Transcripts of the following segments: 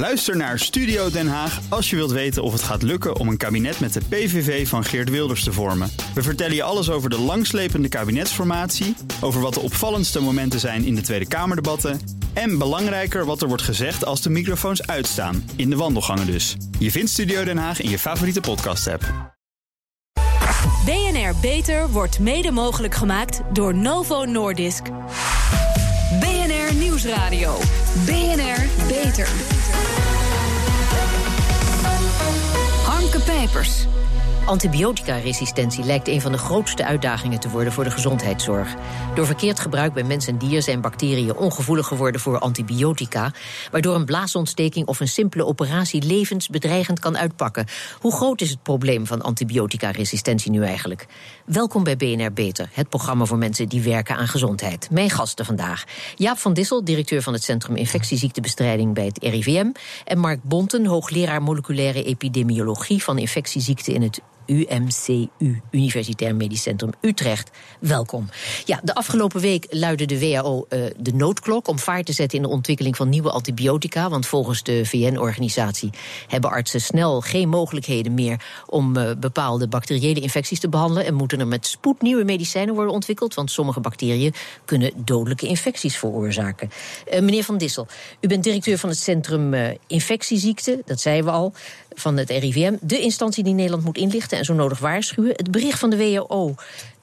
Luister naar Studio Den Haag als je wilt weten of het gaat lukken om een kabinet met de PVV van Geert Wilders te vormen. We vertellen je alles over de langslepende kabinetsformatie, over wat de opvallendste momenten zijn in de Tweede Kamerdebatten en belangrijker wat er wordt gezegd als de microfoons uitstaan, in de wandelgangen dus. Je vindt Studio Den Haag in je favoriete podcast-app. BNR Beter wordt mede mogelijk gemaakt door Novo Nordisk. BNR Nieuwsradio. BNR Beter. Pijpers. Antibioticaresistentie lijkt een van de grootste uitdagingen te worden voor de gezondheidszorg. Door verkeerd gebruik bij mens en dier zijn bacteriën ongevoelig geworden voor antibiotica, waardoor een blaasontsteking of een simpele operatie levensbedreigend kan uitpakken. Hoe groot is het probleem van antibioticaresistentie nu eigenlijk? Welkom bij BNR Beter, het programma voor mensen die werken aan gezondheid. Mijn gasten vandaag: Jaap van Dissel, directeur van het Centrum Infectieziektebestrijding bij het RIVM, en Mark Bonten, hoogleraar moleculaire epidemiologie van infectieziekten in het UMCU, Universitair Medisch Centrum Utrecht. Welkom. Ja, de afgelopen week luidde de WHO uh, de noodklok om vaart te zetten in de ontwikkeling van nieuwe antibiotica. Want volgens de VN-organisatie hebben artsen snel geen mogelijkheden meer om uh, bepaalde bacteriële infecties te behandelen. En moeten er met spoed nieuwe medicijnen worden ontwikkeld. Want sommige bacteriën kunnen dodelijke infecties veroorzaken. Uh, meneer Van Dissel, u bent directeur van het Centrum Infectieziekten, dat zeiden we al van het RIVM, de instantie die Nederland moet inlichten en zo nodig waarschuwen. Het bericht van de WHO.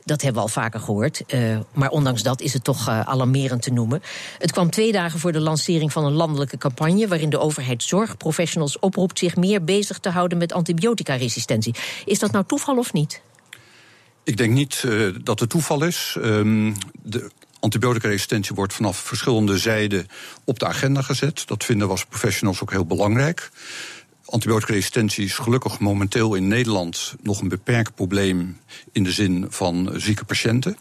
Dat hebben we al vaker gehoord. Uh, maar ondanks dat is het toch uh, alarmerend te noemen. Het kwam twee dagen voor de lancering van een landelijke campagne. waarin de overheid zorgprofessionals oproept zich meer bezig te houden met antibioticaresistentie. Is dat nou toeval of niet? Ik denk niet dat het toeval is. Um, de antibioticaresistentie wordt vanaf verschillende zijden op de agenda gezet. Dat vinden we als professionals ook heel belangrijk. Antibioticaresistentie is gelukkig momenteel in Nederland nog een beperkt probleem in de zin van zieke patiënten.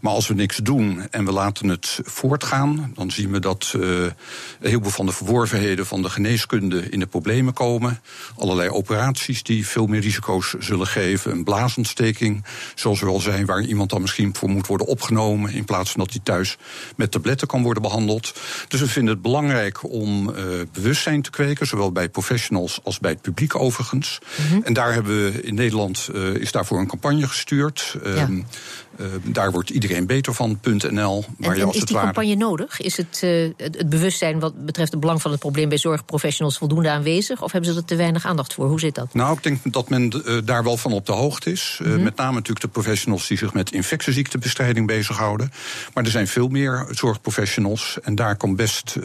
Maar als we niks doen en we laten het voortgaan, dan zien we dat uh, een heleboel van de verworvenheden van de geneeskunde in de problemen komen. Allerlei operaties die veel meer risico's zullen geven. Een blaasontsteking, zoals we al zijn, waar iemand dan misschien voor moet worden opgenomen. In plaats van dat hij thuis met tabletten kan worden behandeld. Dus we vinden het belangrijk om uh, bewustzijn te kweken, zowel bij professionals als bij het publiek overigens. Mm -hmm. En daar hebben we in Nederland uh, is daarvoor een campagne gestuurd. Ja. Um, uh, daar wordt iedereen beter van, .nl. Waar en, als is die ware... campagne nodig? Is het, uh, het, het, bewustzijn wat betreft het belang van het probleem bij zorgprofessionals voldoende aanwezig? Of hebben ze er te weinig aandacht voor? Hoe zit dat? Nou, ik denk dat men uh, daar wel van op de hoogte is. Mm -hmm. Met name natuurlijk de professionals die zich met infectieziektebestrijding bezighouden. Maar er zijn veel meer zorgprofessionals. En daar kan, best,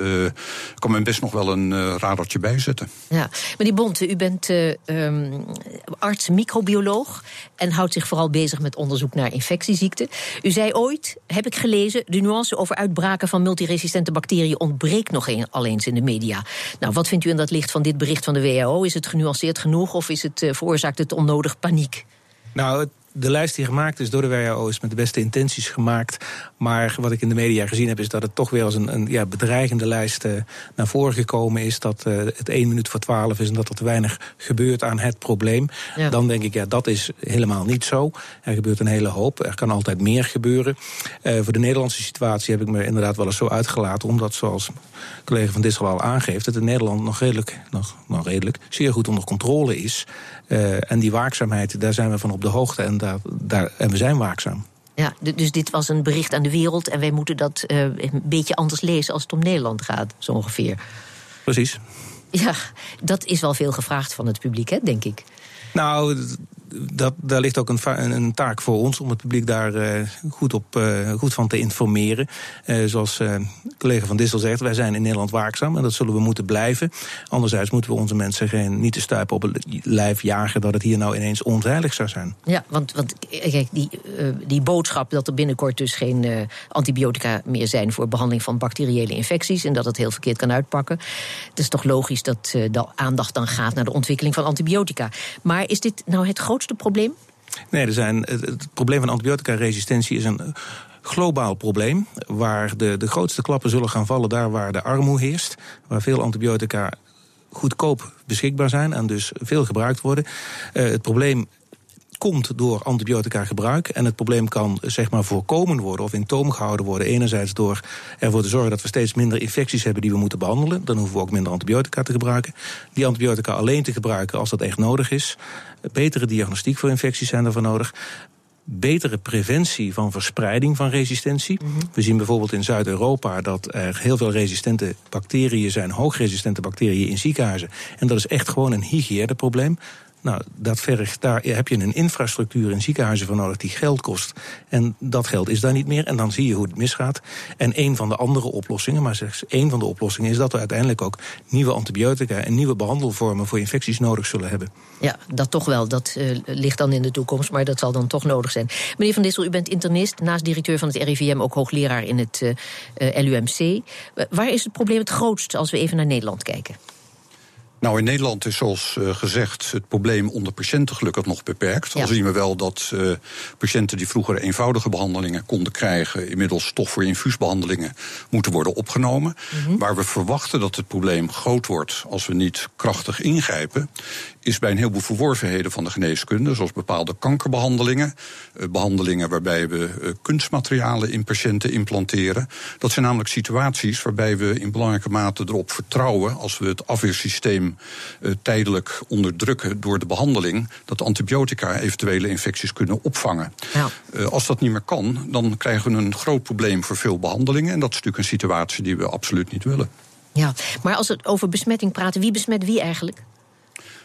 kan men best nog wel een radertje bij zetten. Ja, maar die Bonte, u bent um, arts, microbioloog. En houdt zich vooral bezig met onderzoek naar infectieziekten. U zei ooit, heb ik gelezen, de nuance over uitbraken van multiresistente bacteriën ontbreekt nog al eens in de media. Nou, wat vindt u in dat licht van dit bericht van de WHO? Is het genuanceerd genoeg of is het, uh, veroorzaakt het onnodig paniek? Nou, de lijst die gemaakt is door de WHO is met de beste intenties gemaakt. Maar wat ik in de media gezien heb, is dat het toch weer als een, een ja, bedreigende lijst uh, naar voren gekomen is. Dat uh, het één minuut voor twaalf is en dat er te weinig gebeurt aan het probleem. Ja. Dan denk ik, ja, dat is helemaal niet zo. Er gebeurt een hele hoop. Er kan altijd meer gebeuren. Uh, voor de Nederlandse situatie heb ik me inderdaad wel eens zo uitgelaten. Omdat, zoals collega van Dissel al aangeeft, het in Nederland nog redelijk, nog, nog redelijk zeer goed onder controle is. Uh, en die waakzaamheid, daar zijn we van op de hoogte en, daar, daar, en we zijn waakzaam. Ja, dus dit was een bericht aan de wereld en wij moeten dat uh, een beetje anders lezen als het om Nederland gaat, zo ongeveer. Precies. Ja, dat is wel veel gevraagd van het publiek, hè, denk ik. Nou, dat, daar ligt ook een, een, taak voor ons om het publiek daar uh, goed, op, uh, goed van te informeren. Uh, zoals collega Van Dissel zegt, wij zijn in Nederland waakzaam en dat zullen we moeten blijven. Anderzijds moeten we onze mensen geen, niet te stuipen op het lijf jagen dat het hier nou ineens onveilig zou zijn. Ja, want, want kijk, die, die boodschap dat er binnenkort dus geen antibiotica meer zijn voor behandeling van bacteriële infecties en dat het heel verkeerd kan uitpakken. Het is toch logisch dat de aandacht dan gaat naar de ontwikkeling van antibiotica. Maar is dit nou het grootste probleem? Nee, er zijn, het, probleem van antibioticaresistentie is een globaal probleem. Waar de, de grootste klappen zullen gaan vallen daar waar de armoede heerst. Waar veel antibiotica goedkoop beschikbaar zijn en dus veel gebruikt worden. Uh, het probleem komt door antibiotica gebruik. En het probleem kan zeg maar voorkomen worden of in toom gehouden worden. Enerzijds door ervoor te zorgen dat we steeds minder infecties hebben die we moeten behandelen. Dan hoeven we ook minder antibiotica te gebruiken. Die antibiotica alleen te gebruiken als dat echt nodig is. Betere diagnostiek voor infecties zijn ervoor nodig betere preventie van verspreiding van resistentie. Mhm. We zien bijvoorbeeld in Zuid-Europa dat er heel veel resistente bacteriën zijn, hoogresistente bacteriën in ziekenhuizen. En dat is echt gewoon een hygiëneprobleem. Nou, dat vergt, daar heb je een infrastructuur in ziekenhuizen voor nodig die geld kost. En dat geld is daar niet meer. En dan zie je hoe het misgaat. En een van de andere oplossingen, maar slechts één van de oplossingen, is dat we uiteindelijk ook nieuwe antibiotica en nieuwe behandelvormen voor infecties nodig zullen hebben. Ja, dat toch wel. Dat uh, ligt dan in de toekomst, maar dat zal dan toch nodig zijn. Meneer Van Dissel, u bent internist, naast directeur van het RIVM ook hoogleraar in het uh, uh, LUMC. waar is het probleem het grootst als we even naar Nederland kijken? Nou, in Nederland is zoals uh, gezegd het probleem onder patiënten gelukkig nog beperkt. Ja. Al zien we wel dat uh, patiënten die vroeger eenvoudige behandelingen konden krijgen, inmiddels toch voor infuusbehandelingen moeten worden opgenomen. Mm -hmm. Waar we verwachten dat het probleem groot wordt als we niet krachtig ingrijpen, is bij een heleboel verworvenheden van de geneeskunde, zoals bepaalde kankerbehandelingen, uh, behandelingen waarbij we kunstmaterialen in patiënten implanteren. Dat zijn namelijk situaties waarbij we in belangrijke mate erop vertrouwen als we het afweersysteem uh, tijdelijk onderdrukken door de behandeling, dat antibiotica eventuele infecties kunnen opvangen. Ja. Uh, als dat niet meer kan, dan krijgen we een groot probleem voor veel behandelingen. En dat is natuurlijk een situatie die we absoluut niet willen. Ja, maar als we over besmetting praten, wie besmet wie eigenlijk?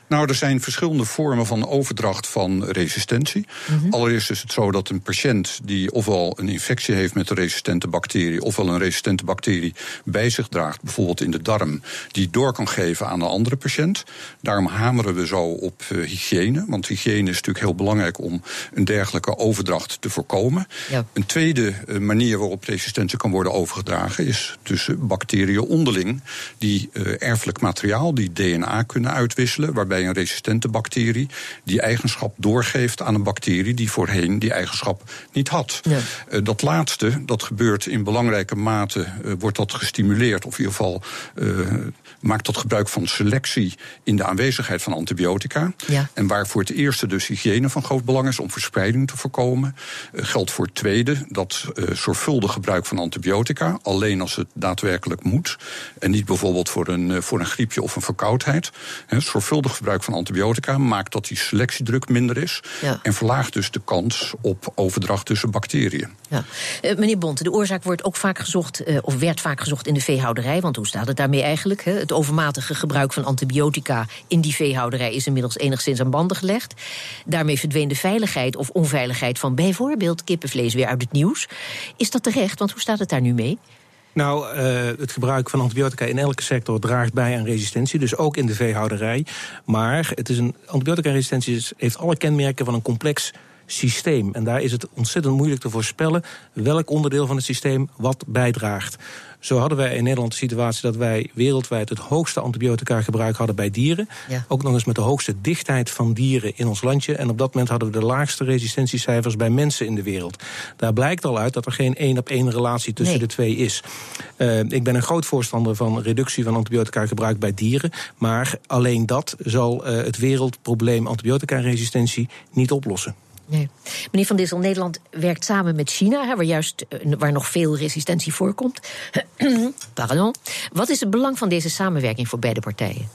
Nou, er zijn verschillende vormen van overdracht van resistentie. Mm -hmm. Allereerst is het zo dat een patiënt die ofwel een infectie heeft met een resistente bacterie, ofwel een resistente bacterie bij zich draagt, bijvoorbeeld in de darm, die door kan geven aan een andere patiënt. Daarom hameren we zo op uh, hygiëne, want hygiëne is natuurlijk heel belangrijk om een dergelijke overdracht te voorkomen. Ja. Een tweede uh, manier waarop resistentie kan worden overgedragen is tussen bacteriën onderling, die uh, erfelijk materiaal, die DNA kunnen uitwisselen, waarbij bij een resistente bacterie die eigenschap doorgeeft aan een bacterie die voorheen die eigenschap niet had. Ja. Uh, dat laatste, dat gebeurt in belangrijke mate, uh, wordt dat gestimuleerd, of in ieder geval uh, maakt dat gebruik van selectie in de aanwezigheid van antibiotica. Ja. En waar voor het eerste dus hygiëne van groot belang is om verspreiding te voorkomen, geldt voor het tweede dat zorgvuldig gebruik van antibiotica, alleen als het daadwerkelijk moet, en niet bijvoorbeeld voor een, voor een griepje of een verkoudheid. He, zorgvuldig gebruik van antibiotica maakt dat die selectiedruk minder is. Ja. En verlaagt dus de kans op overdracht tussen bacteriën. Ja. Uh, meneer Bonte, de oorzaak wordt ook vaak gezocht, uh, of werd vaak gezocht in de veehouderij. Want hoe staat het daarmee eigenlijk? Het overmatige gebruik van antibiotica in die veehouderij is inmiddels enigszins aan banden gelegd. Daarmee verdween de veiligheid of onveiligheid van bijvoorbeeld kippenvlees weer uit het nieuws. Is dat terecht? Want hoe staat het daar nu mee? Nou, uh, het gebruik van antibiotica in elke sector draagt bij aan resistentie, dus ook in de veehouderij. Maar het is een, antibiotica-resistentie heeft alle kenmerken van een complex systeem. En daar is het ontzettend moeilijk te voorspellen welk onderdeel van het systeem wat bijdraagt. Zo hadden wij in Nederland de situatie dat wij wereldwijd het hoogste antibiotica gebruik hadden bij dieren. Ja. Ook nog eens met de hoogste dichtheid van dieren in ons landje. En op dat moment hadden we de laagste resistentiecijfers bij mensen in de wereld. Daar blijkt al uit dat er geen één op één relatie tussen nee. de twee is. Uh, ik ben een groot voorstander van reductie van antibiotica gebruik bij dieren. Maar alleen dat zal uh, het wereldprobleem antibiotica-resistentie niet oplossen. Nee. Meneer Van Dissel, Nederland werkt samen met China, waar, juist, waar nog veel resistentie voorkomt. Pardon. Wat is het belang van deze samenwerking voor beide partijen?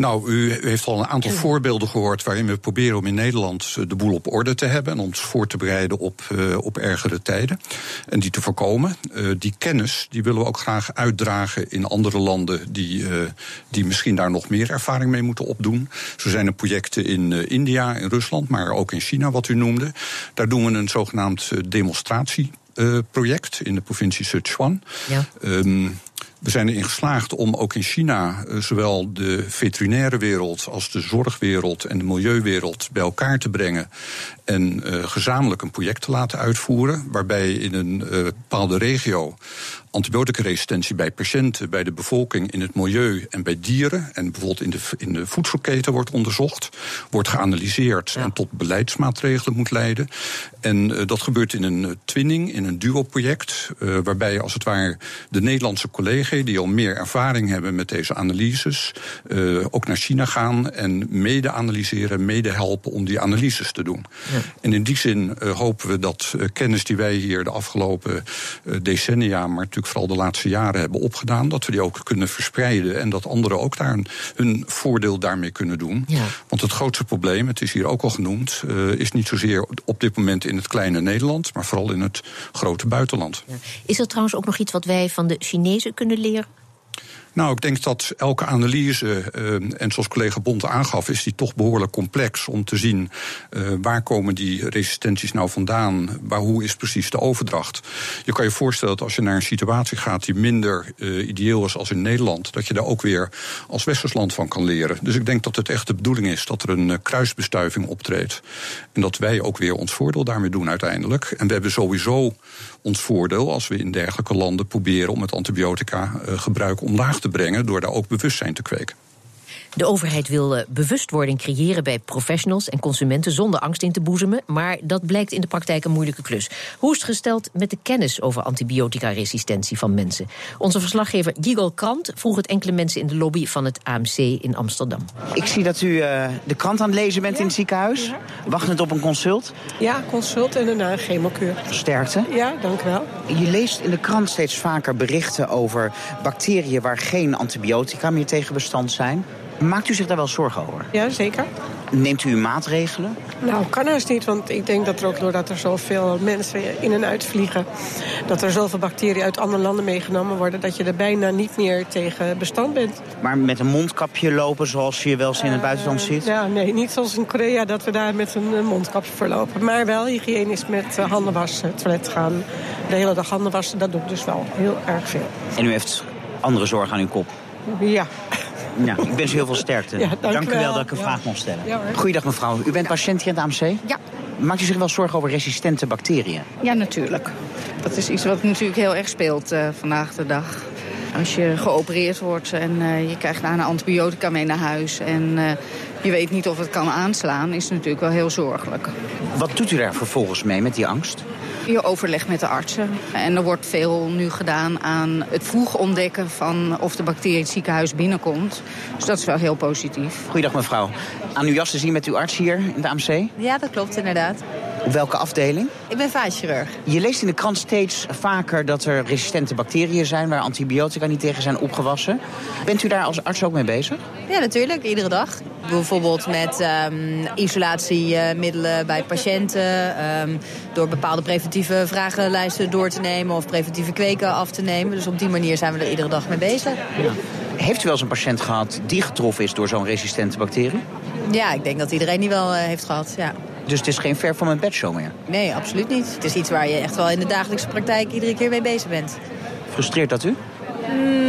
Nou, u heeft al een aantal voorbeelden gehoord waarin we proberen om in Nederland de boel op orde te hebben en ons voor te bereiden op, uh, op ergere tijden en die te voorkomen. Uh, die kennis die willen we ook graag uitdragen in andere landen die, uh, die misschien daar nog meer ervaring mee moeten opdoen. Zo zijn er projecten in India, in Rusland, maar ook in China, wat u noemde. Daar doen we een zogenaamd demonstratieproject in de provincie Sichuan. Ja. Um, we zijn erin geslaagd om ook in China uh, zowel de veterinaire wereld als de zorgwereld en de milieuwereld bij elkaar te brengen en uh, gezamenlijk een project te laten uitvoeren, waarbij in een uh, bepaalde regio antibioticaresistentie bij patiënten, bij de bevolking, in het milieu en bij dieren. En bijvoorbeeld in de, in de voedselketen wordt onderzocht, wordt geanalyseerd en tot beleidsmaatregelen moet leiden. En uh, dat gebeurt in een twinning, in een duo-project, uh, waarbij als het ware de Nederlandse collega's die al meer ervaring hebben met deze analyses, uh, ook naar China gaan en mede analyseren, mede helpen om die analyses te doen. Ja. En in die zin hopen we dat kennis die wij hier de afgelopen decennia, maar natuurlijk vooral de laatste jaren hebben opgedaan, dat we die ook kunnen verspreiden en dat anderen ook daar een, hun voordeel daarmee kunnen doen. Ja. Want het grootste probleem, het is hier ook al genoemd, uh, is niet zozeer op dit moment in het kleine Nederland, maar vooral in het grote buitenland. Ja. Is er trouwens ook nog iets wat wij van de Chinezen kunnen leren? Nou, ik denk dat elke analyse, uh, en zoals collega Bond aangaf, is die toch behoorlijk complex om te zien uh, waar komen die resistenties nou vandaan, waar, hoe is precies de overdracht. Je kan je voorstellen dat als je naar een situatie gaat die minder uh, ideeel is als in Nederland, dat je daar ook weer als westers land van kan leren. Dus ik denk dat het echt de bedoeling is dat er een kruisbestuiving optreedt. En dat wij ook weer ons voordeel daarmee doen uiteindelijk. En we hebben sowieso ons voordeel als we in dergelijke landen proberen om het antibiotica gebruik omlaag te brengen door daar ook bewustzijn te kweken. De overheid wil bewustwording creëren bij professionals en consumenten zonder angst in te boezemen, maar dat blijkt in de praktijk een moeilijke klus. Hoe is het gesteld met de kennis over antibiotica-resistentie van mensen? Onze verslaggever Gigol Krant vroeg het enkele mensen in de lobby van het AMC in Amsterdam. Ik zie dat u uh, de krant aan het lezen bent ja. in het ziekenhuis. Ja. Wachtend op een consult? Ja, consult en daarna chemokuur. Sterkte? Ja, dank u wel. Je leest in de krant steeds vaker berichten over bacteriën waar geen antibiotica meer tegen bestand zijn. Maakt u zich daar wel zorgen over? Ja, zeker. Neemt u maatregelen? Nou, kan haast niet, want ik denk dat er ook doordat er zoveel mensen in en uit vliegen... dat er zoveel bacteriën uit andere landen meegenomen worden... dat je er bijna niet meer tegen bestand bent. Maar met een mondkapje lopen zoals je wel eens in het buitenland ziet? Uh, ja, nee, niet zoals in Korea dat we daar met een mondkapje voor lopen. Maar wel hygiënisch met handen wassen, toilet gaan. De hele dag handen wassen, dat doe ik dus wel heel erg veel. En u heeft andere zorgen aan uw kop? Ja. Ja, ik wens u heel veel sterkte. Ja, dank, dank u wel dat ik een ja. vraag mocht stellen. Ja, Goeiedag mevrouw, u bent patiënt hier in het AMC? Ja. Maakt u zich wel zorgen over resistente bacteriën? Ja, natuurlijk. Dat is iets wat natuurlijk heel erg speelt uh, vandaag de dag. Als je geopereerd wordt en uh, je krijgt daarna antibiotica mee naar huis... en uh, je weet niet of het kan aanslaan, is het natuurlijk wel heel zorgelijk. Wat doet u daar vervolgens mee met die angst? Je overleg met de artsen. En er wordt veel nu gedaan aan het vroeg ontdekken van of de bacterie het ziekenhuis binnenkomt. Dus dat is wel heel positief. Goeiedag mevrouw. Aan uw jas te zien met uw arts hier in de AMC? Ja, dat klopt inderdaad. Op welke afdeling? Ik ben vaatchirurg. Je leest in de krant steeds vaker dat er resistente bacteriën zijn... waar antibiotica niet tegen zijn opgewassen. Bent u daar als arts ook mee bezig? Ja, natuurlijk. Iedere dag. Bijvoorbeeld met um, isolatiemiddelen bij patiënten. Um, door bepaalde preventieve vragenlijsten door te nemen... of preventieve kweken af te nemen. Dus op die manier zijn we er iedere dag mee bezig. Ja. Heeft u wel eens een patiënt gehad die getroffen is door zo'n resistente bacterie? Ja, ik denk dat iedereen die wel uh, heeft gehad, ja. Dus het is geen ver van mijn bedshow meer? Nee, absoluut niet. Het is iets waar je echt wel in de dagelijkse praktijk iedere keer mee bezig bent. Frustreert dat u?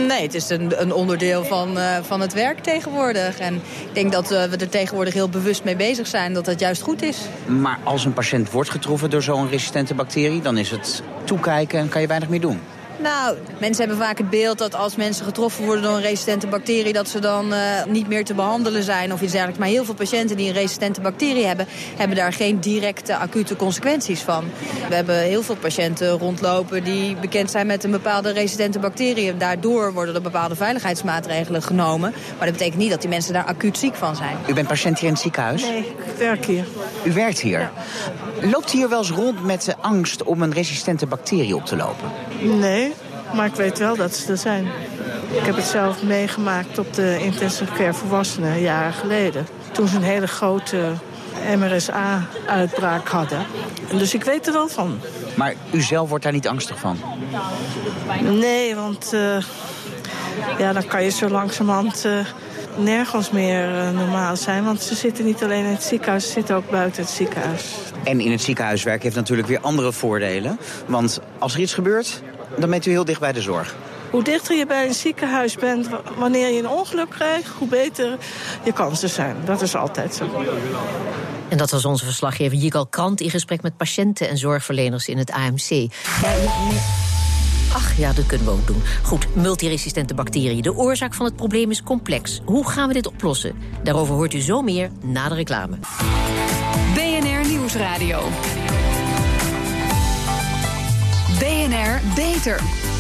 Nee, het is een, een onderdeel van, uh, van het werk tegenwoordig. En ik denk dat uh, we er tegenwoordig heel bewust mee bezig zijn dat dat juist goed is. Maar als een patiënt wordt getroffen door zo'n resistente bacterie... dan is het toekijken en kan je weinig meer doen? Nou, mensen hebben vaak het beeld dat als mensen getroffen worden door een resistente bacterie... dat ze dan uh, niet meer te behandelen zijn of iets dergelijks. Maar heel veel patiënten die een resistente bacterie hebben... hebben daar geen directe acute consequenties van. We hebben heel veel patiënten rondlopen die bekend zijn met een bepaalde resistente bacterie. Daardoor worden er bepaalde veiligheidsmaatregelen genomen. Maar dat betekent niet dat die mensen daar acuut ziek van zijn. U bent patiënt hier in het ziekenhuis? Nee, ik werk hier. U werkt hier? Ja. Loopt hier wel eens rond met de angst om een resistente bacterie op te lopen? Nee, maar ik weet wel dat ze er zijn. Ik heb het zelf meegemaakt op de intensive care volwassenen jaren geleden. Toen ze een hele grote MRSA-uitbraak hadden. Dus ik weet er wel van. Maar u zelf wordt daar niet angstig van? Nee, want uh, ja, dan kan je zo langzamerhand uh, nergens meer uh, normaal zijn. Want ze zitten niet alleen in het ziekenhuis, ze zitten ook buiten het ziekenhuis. En in het ziekenhuis werken heeft natuurlijk weer andere voordelen. Want als er iets gebeurt, dan bent u heel dicht bij de zorg. Hoe dichter je bij een ziekenhuis bent, wanneer je een ongeluk krijgt, hoe beter je kansen zijn. Dat is altijd zo. En dat was onze verslaggever Jigal Krant in gesprek met patiënten en zorgverleners in het AMC. Ja, Ach ja, dat kunnen we ook doen. Goed, multiresistente bacteriën. De oorzaak van het probleem is complex. Hoe gaan we dit oplossen? Daarover hoort u zo meer na de reclame. BNR Nieuwsradio. BNR Beter.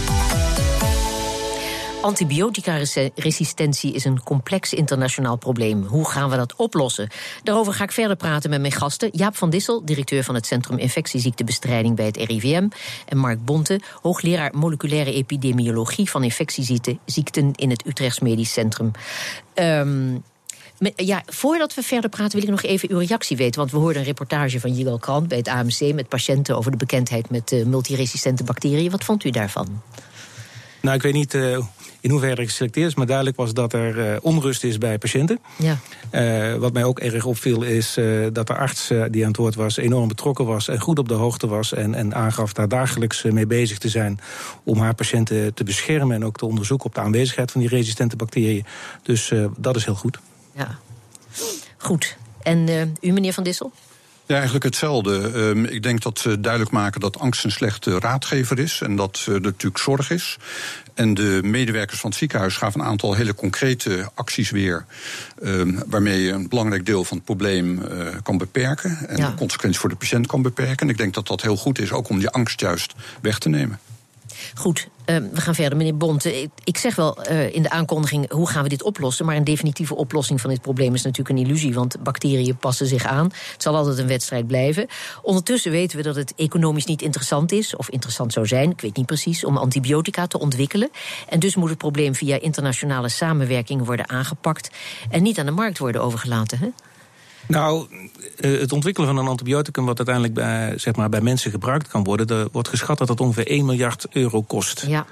Antibioticaresistentie is een complex internationaal probleem. Hoe gaan we dat oplossen? Daarover ga ik verder praten met mijn gasten. Jaap van Dissel, directeur van het Centrum Infectieziektebestrijding bij het RIVM. En Mark Bonte, hoogleraar moleculaire epidemiologie van infectieziekten in het Utrechts Medisch Centrum. Um, ja, voordat we verder praten wil ik nog even uw reactie weten. Want we hoorden een reportage van Jigal Krant bij het AMC... met patiënten over de bekendheid met uh, multiresistente bacteriën. Wat vond u daarvan? Nou, ik weet niet uh, in hoeverre er geselecteerd is, maar duidelijk was dat er uh, onrust is bij patiënten. Ja. Uh, wat mij ook erg opviel is dat de arts die aan het woord was enorm betrokken was en goed op de hoogte was en, en aangaf daar dagelijks mee bezig te zijn om haar patiënten te beschermen en ook te onderzoeken op de aanwezigheid van die resistente bacteriën. Dus dat is heel goed. Ja, goed. En u, meneer Van Dissel? Ja, eigenlijk hetzelfde. Um, ik denk dat we duidelijk maken dat angst een slechte raadgever is. En dat uh, er natuurlijk zorg is. En de medewerkers van het ziekenhuis gaven een aantal hele concrete acties weer. Um, waarmee je een belangrijk deel van het probleem uh, kan beperken. En ja. de consequenties voor de patiënt kan beperken. En ik denk dat dat heel goed is, ook om die angst juist weg te nemen. Goed, uh, we gaan verder. Meneer Bont, ik, ik zeg wel uh, in de aankondiging hoe gaan we dit oplossen. Maar een definitieve oplossing van dit probleem is natuurlijk een illusie. Want bacteriën passen zich aan. Het zal altijd een wedstrijd blijven. Ondertussen weten we dat het economisch niet interessant is. Of interessant zou zijn, ik weet niet precies. Om antibiotica te ontwikkelen. En dus moet het probleem via internationale samenwerking worden aangepakt. En niet aan de markt worden overgelaten. Hè? Nou, het ontwikkelen van een antibioticum wat uiteindelijk bij, zeg maar, bij mensen gebruikt kan worden, er wordt geschat dat dat ongeveer 1 miljard euro kost. Ja.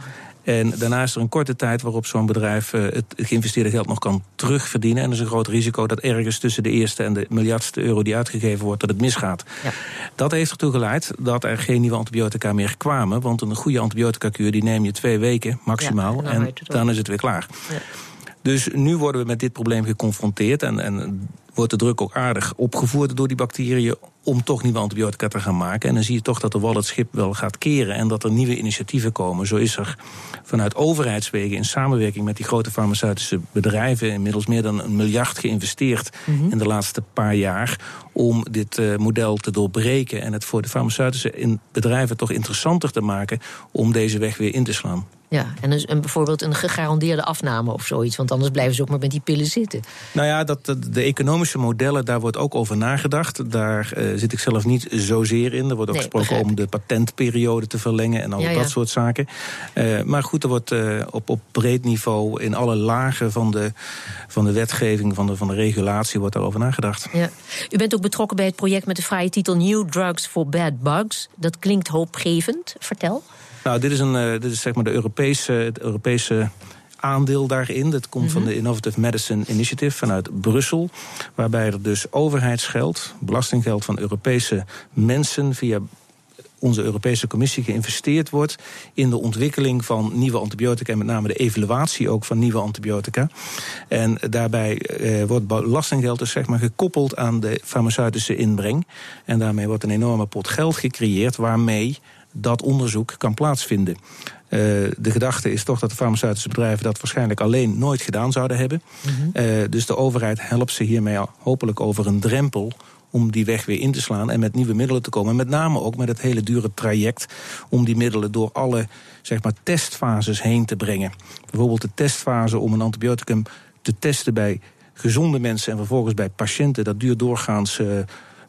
En daarna is er een korte tijd waarop zo'n bedrijf het geïnvesteerde geld nog kan terugverdienen. En er is een groot risico dat ergens tussen de eerste en de miljardste euro die uitgegeven wordt, dat het misgaat. Ja. Dat heeft ertoe geleid dat er geen nieuwe antibiotica meer kwamen. Want een goede antibiotica-kuur die neem je twee weken maximaal. Ja, en dan is het weer klaar. Ja. Dus nu worden we met dit probleem geconfronteerd. En, en wordt de druk ook aardig opgevoerd door die bacteriën om toch nieuwe antibiotica te gaan maken. En dan zie je toch dat de wal het schip wel gaat keren en dat er nieuwe initiatieven komen. Zo is er vanuit overheidswegen in samenwerking met die grote farmaceutische bedrijven inmiddels meer dan een miljard geïnvesteerd mm -hmm. in de laatste paar jaar om dit uh, model te doorbreken en het voor de farmaceutische in bedrijven toch interessanter te maken om deze weg weer in te slaan. Ja, en, dus, en bijvoorbeeld een gegarandeerde afname of zoiets. Want anders blijven ze ook maar met die pillen zitten. Nou ja, dat, de, de economische modellen, daar wordt ook over nagedacht. Daar uh, zit ik zelf niet zozeer in. Er wordt ook Nee, gesproken begrijp om de patentperiode te verlengen en al Ja, ja. dat soort zaken. Uh, maar goed, er wordt uh, op, op breed niveau in alle lagen van de, van de wetgeving, van de, van de regulatie, wordt daarover nagedacht. Ja. U bent ook betrokken bij het project met de fraaie titel New Drugs for Bad Bugs. Dat klinkt hoopgevend. Vertel. Nou, dit is, een, uh, dit is zeg maar de Europese, het Europese aandeel daarin. Dat komt van de Innovative Medicine Initiative vanuit Brussel. Waarbij er dus overheidsgeld, belastinggeld van Europese mensen via onze Europese Commissie geïnvesteerd wordt in de ontwikkeling van nieuwe antibiotica en met name de evaluatie ook van nieuwe antibiotica. En daarbij eh, wordt belastinggeld dus zeg maar gekoppeld aan de farmaceutische inbreng. En daarmee wordt een enorme pot geld gecreëerd waarmee dat onderzoek kan plaatsvinden. Uh, de gedachte is toch dat de farmaceutische bedrijven dat waarschijnlijk alleen nooit gedaan zouden hebben. Mhm. Mm -hmm. uh, dus de overheid helpt ze hiermee hopelijk over een drempel om die weg weer in te slaan en met nieuwe middelen te komen. En met name ook met het hele dure traject om die middelen door alle zeg maar, testfases heen te brengen. Bijvoorbeeld de testfase om een antibioticum te testen bij gezonde mensen en vervolgens bij patiënten. Dat duurt doorgaans. Uh,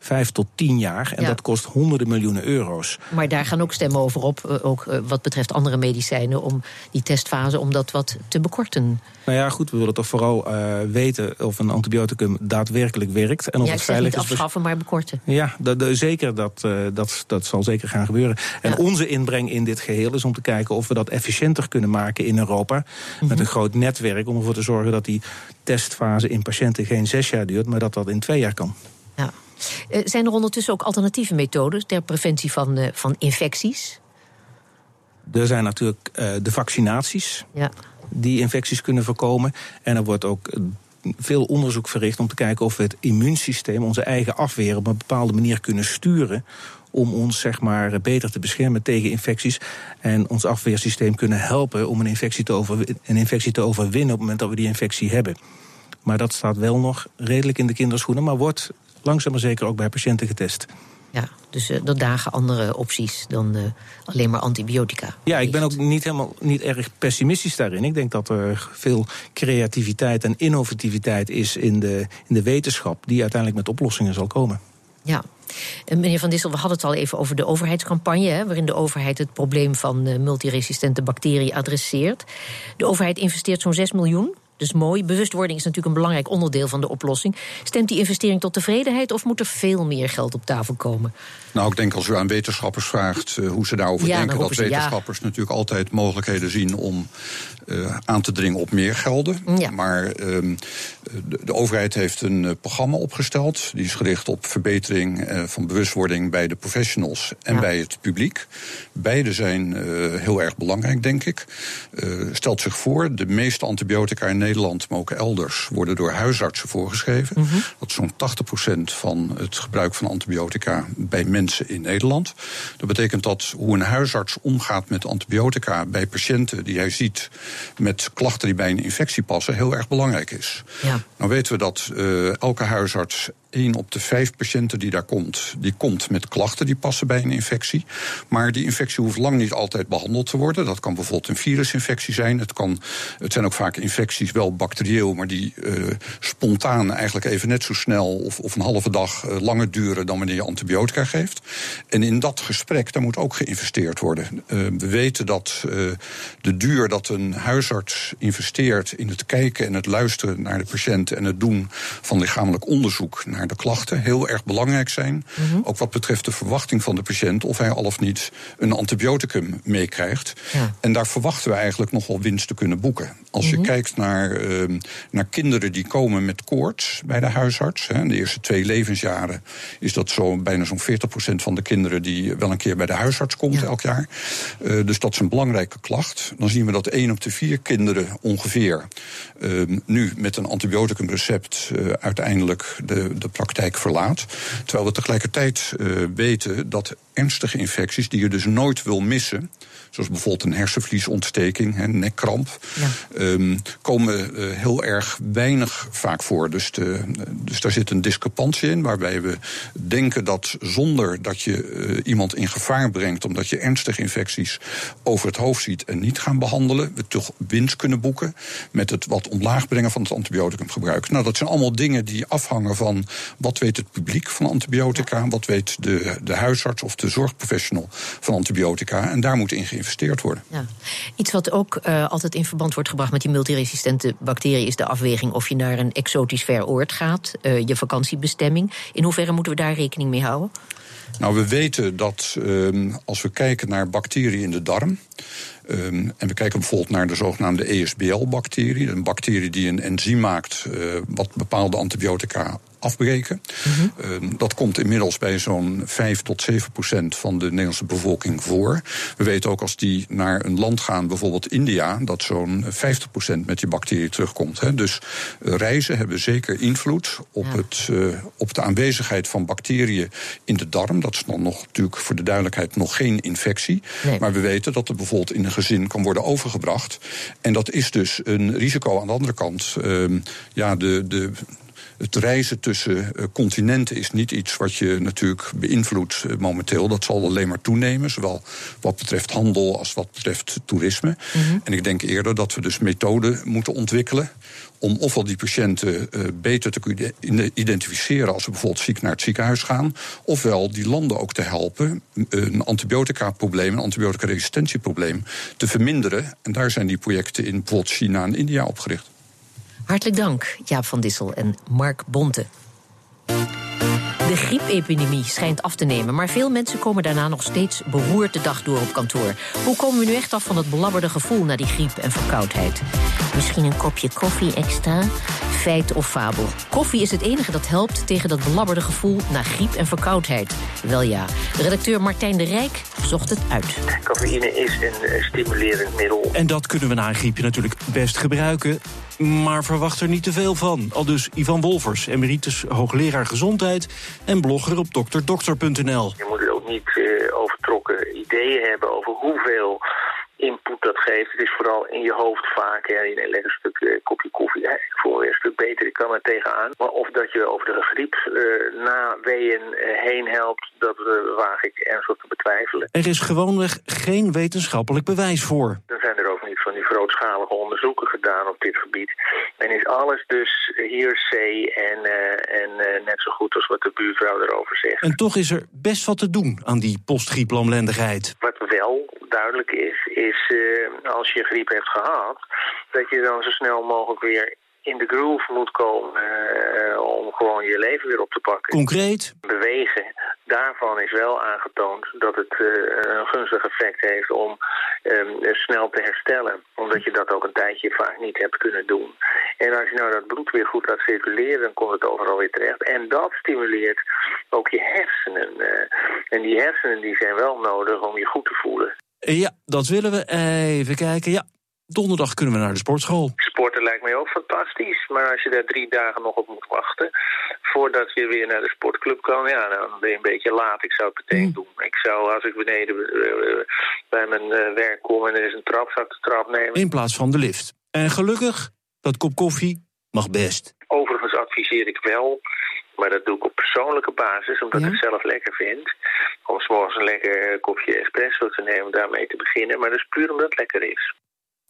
vijf tot tien jaar. En Ja. dat kost honderden miljoenen euro's. Maar daar gaan ook stemmen over op, eh, ook eh, wat betreft andere medicijnen, om die testfase om dat wat te bekorten. Nou ja, goed, we willen toch vooral uh, weten of een antibioticum daadwerkelijk werkt. En of ja, het veilig niet is. afschaffen, maar bekorten. Ja, dat, zeker, dat, uh, dat, dat zal zeker gaan gebeuren. En Ja. onze inbreng in dit geheel is om te kijken of we dat efficiënter kunnen maken in Europa. Mhm. Met een groot netwerk om ervoor te zorgen dat die testfase in patiënten geen zes jaar duurt, maar dat dat in twee jaar kan. Eh, zijn er ondertussen ook alternatieve methodes ter preventie van, eh, van infecties? Er zijn natuurlijk uh, de vaccinaties Ja. die infecties kunnen voorkomen. En er wordt ook veel onderzoek verricht om te kijken of we het immuunsysteem, onze eigen afweer, op een bepaalde manier kunnen sturen om ons zeg maar, beter te beschermen tegen infecties. En ons afweersysteem kunnen helpen om een infectie, te een infectie te overwinnen op het moment dat we die infectie hebben. Maar dat staat wel nog redelijk in de kinderschoenen, maar wordt langzaam maar zeker ook bij patiënten getest. Ja, dus uh, er dagen andere opties dan uh, alleen maar antibiotica. Ja, ik ben ook niet helemaal niet erg pessimistisch daarin. Ik denk dat er veel creativiteit en innovativiteit is in de, in de wetenschap, die uiteindelijk met oplossingen zal komen. Ja. En meneer Van Dissel, we hadden het al even over de overheidscampagne, hè, waarin de overheid het probleem van uh, multiresistente bacteriën adresseert. De overheid investeert zo'n 6 miljoen dus mooi. Bewustwording is natuurlijk een belangrijk onderdeel van de oplossing. Stemt die investering tot tevredenheid of moet er veel meer geld op tafel komen? Nou, ik denk als u aan wetenschappers vraagt uh, hoe ze daarover ja, denken, dat wetenschappers ja. natuurlijk altijd mogelijkheden zien om uh, aan te dringen op meer gelden. Ja. Maar uh, de, de, overheid heeft een uh, programma opgesteld. Die is gericht op verbetering van bewustwording bij de professionals en bij het publiek. Beide zijn heel erg belangrijk, denk ik. stelt zich voor, de meeste antibiotica in Nederland, maar ook elders, worden door huisartsen voorgeschreven. Mm -hmm. Dat is zo'n 80% van het gebruik van antibiotica bij mensen in Nederland. Dat betekent dat hoe een huisarts omgaat met antibiotica bij patiënten die hij ziet met klachten die bij een infectie passen, heel erg belangrijk is. Ja. Nou weten we dat uh, elke huisarts één op de vijf patiënten die daar komt, die komt met klachten die passen bij een infectie. Maar die infectie hoeft lang niet altijd behandeld te worden. Dat kan bijvoorbeeld een virusinfectie zijn. Het, kan, het zijn ook vaak infecties, wel bacterieel, maar die uh, spontaan eigenlijk even net zo snel of, of een halve dag uh, langer duren dan wanneer je antibiotica geeft. En in dat gesprek, daar moet ook geïnvesteerd worden. Uh, we weten dat de duur dat een huisarts investeert in het kijken en het luisteren naar de patiënt en het doen van lichamelijk onderzoek naar de klachten heel erg belangrijk zijn. Mhm. Mm -hmm. Ook wat betreft de verwachting van de patiënt of hij al of niet een antibioticum meekrijgt. Ja. En daar verwachten we eigenlijk nog wel winst te kunnen boeken. Als Mhm. je kijkt naar, uh, naar kinderen die komen met koorts bij de huisarts. Hè, in de eerste twee levensjaren is dat zo bijna zo'n 40% van de kinderen die wel een keer bij de huisarts komt Ja. elk jaar. Uh, dus dat is een belangrijke klacht. Dan zien we dat één op de vier kinderen ongeveer uh, nu met een antibioticumrecept uh, uiteindelijk de, de praktijk verlaat. Terwijl we tegelijkertijd uh, weten dat ernstige infecties, die je dus nooit wil missen, zoals bijvoorbeeld een hersenvliesontsteking, hè, nekkramp, ja. um, komen uh, heel erg weinig vaak voor. Dus, de, dus daar zit een discrepantie in, waarbij we denken dat zonder dat je uh, iemand in gevaar brengt, omdat je ernstige infecties over het hoofd ziet en niet gaan behandelen, we toch winst kunnen boeken met het wat omlaag brengen van het antibioticumgebruik. Nou, dat zijn allemaal dingen die afhangen van wat weet het publiek van antibiotica, wat weet de, de huisarts of de zorgprofessional van antibiotica. En daar moet in geïnvesteerd worden. Ja. Iets wat ook uh, altijd in verband wordt gebracht met die multiresistente bacteriën is de afweging of je naar een exotisch ver oord gaat, uh, je vakantiebestemming. In hoeverre moeten we daar rekening mee houden? Nou, we weten dat um, als we kijken naar bacteriën in de darm. Um, en we kijken bijvoorbeeld naar de zogenaamde ESBL-bacterie. Een bacterie die een enzym maakt uh, wat bepaalde antibiotica afbreken. Mm-hmm. Uh, dat komt inmiddels bij zo'n 5 tot 7 procent van de Nederlandse bevolking voor. We weten ook als die naar een land gaan, bijvoorbeeld India, dat zo'n 50 procent met die bacterie terugkomt. Hè. Dus uh, reizen hebben zeker invloed op, Ja. het, uh, op de aanwezigheid van bacteriën in de darm. Dat is dan nog natuurlijk voor de duidelijkheid nog geen infectie. Nee. Maar we weten dat het bijvoorbeeld in een gezin kan worden overgebracht. En dat is dus een risico aan de andere kant. Um, ja, de, de, het reizen tussen uh, continenten is niet iets wat je natuurlijk beïnvloedt uh, momenteel. Dat zal alleen maar toenemen, zowel wat betreft handel als wat betreft toerisme. Mm-hmm. En ik denk eerder dat we dus methoden moeten ontwikkelen om ofwel die patiënten uh, beter te kunnen identificeren als ze bijvoorbeeld ziek naar het ziekenhuis gaan, ofwel die landen ook te helpen een antibiotica-probleem, een antibiotica-resistentieprobleem te verminderen. En daar zijn die projecten in bijvoorbeeld China en India opgericht. Hartelijk dank, Jaap van Dissel en Mark Bonte. De griepepidemie schijnt af te nemen, maar veel mensen komen daarna nog steeds beroerd de dag door op kantoor. Hoe komen we nu echt af van dat belabberde gevoel na die griep en verkoudheid? Misschien een kopje koffie extra? Feit of fabel? Koffie is het enige dat helpt tegen dat belabberde gevoel na griep en verkoudheid. Wel ja, redacteur Martijn de Rijk zocht het uit. Cafeïne is een stimulerend middel. En dat kunnen we na een griepje natuurlijk best gebruiken. Maar verwacht er niet te veel van. Al dus Ivan Wolvers, emeritus hoogleraar gezondheid... en blogger op dokterdokter.nl. Je moet ook niet uh, overtrokken ideeën hebben over hoeveel input dat geeft. Het is vooral in je hoofd vaak. Hè. Je neemt een stuk uh, kopje koffie. Hè. Ik voel een stuk beter, ik kan er tegenaan. Maar of dat je over de griep uh, na weeën heen helpt, dat waag ik ernstig te betwijfelen. Er is gewoonweg geen wetenschappelijk bewijs voor. Dan zijn er ook van die grootschalige onderzoeken gedaan op dit gebied. En is alles dus hearsay en, uh, en uh, net zo goed als wat de buurvrouw erover zegt. En toch is er best wat te doen aan die postgrieplamlendigheid. Wat wel duidelijk is, is uh, als je griep hebt gehad... dat je dan zo snel mogelijk weer in de groove moet komen uh, om gewoon je leven weer op te pakken. Concreet? Bewegen. Daarvan is wel aangetoond dat het uh, een gunstig effect heeft om um, snel te herstellen. Omdat je dat ook een tijdje vaak niet hebt kunnen doen. En als je nou dat bloed weer goed laat circuleren, dan komt het overal weer terecht. En dat stimuleert ook je hersenen. Uh, en die hersenen die zijn wel nodig om je goed te voelen. Ja, dat willen we. Even kijken. Ja, Donderdag kunnen we naar de sportschool. Sporten lijkt mij ook fantastisch. Maar als je daar drie dagen nog op moet wachten... voordat je weer naar de sportclub kan... ja, dan ben je een beetje laat. Ik zou het meteen mm. doen. Ik zou, als ik beneden uh, bij mijn uh, werk kom... en er is een trap, zou ik de trap nemen. In plaats van de lift. En gelukkig, dat kop koffie mag best. Overigens adviseer ik wel... Maar dat doe ik op persoonlijke basis, omdat ja? ik het zelf lekker vind. Om s'morgens een lekker kopje espresso te nemen, daarmee te beginnen. Maar dat is puur omdat het lekker is.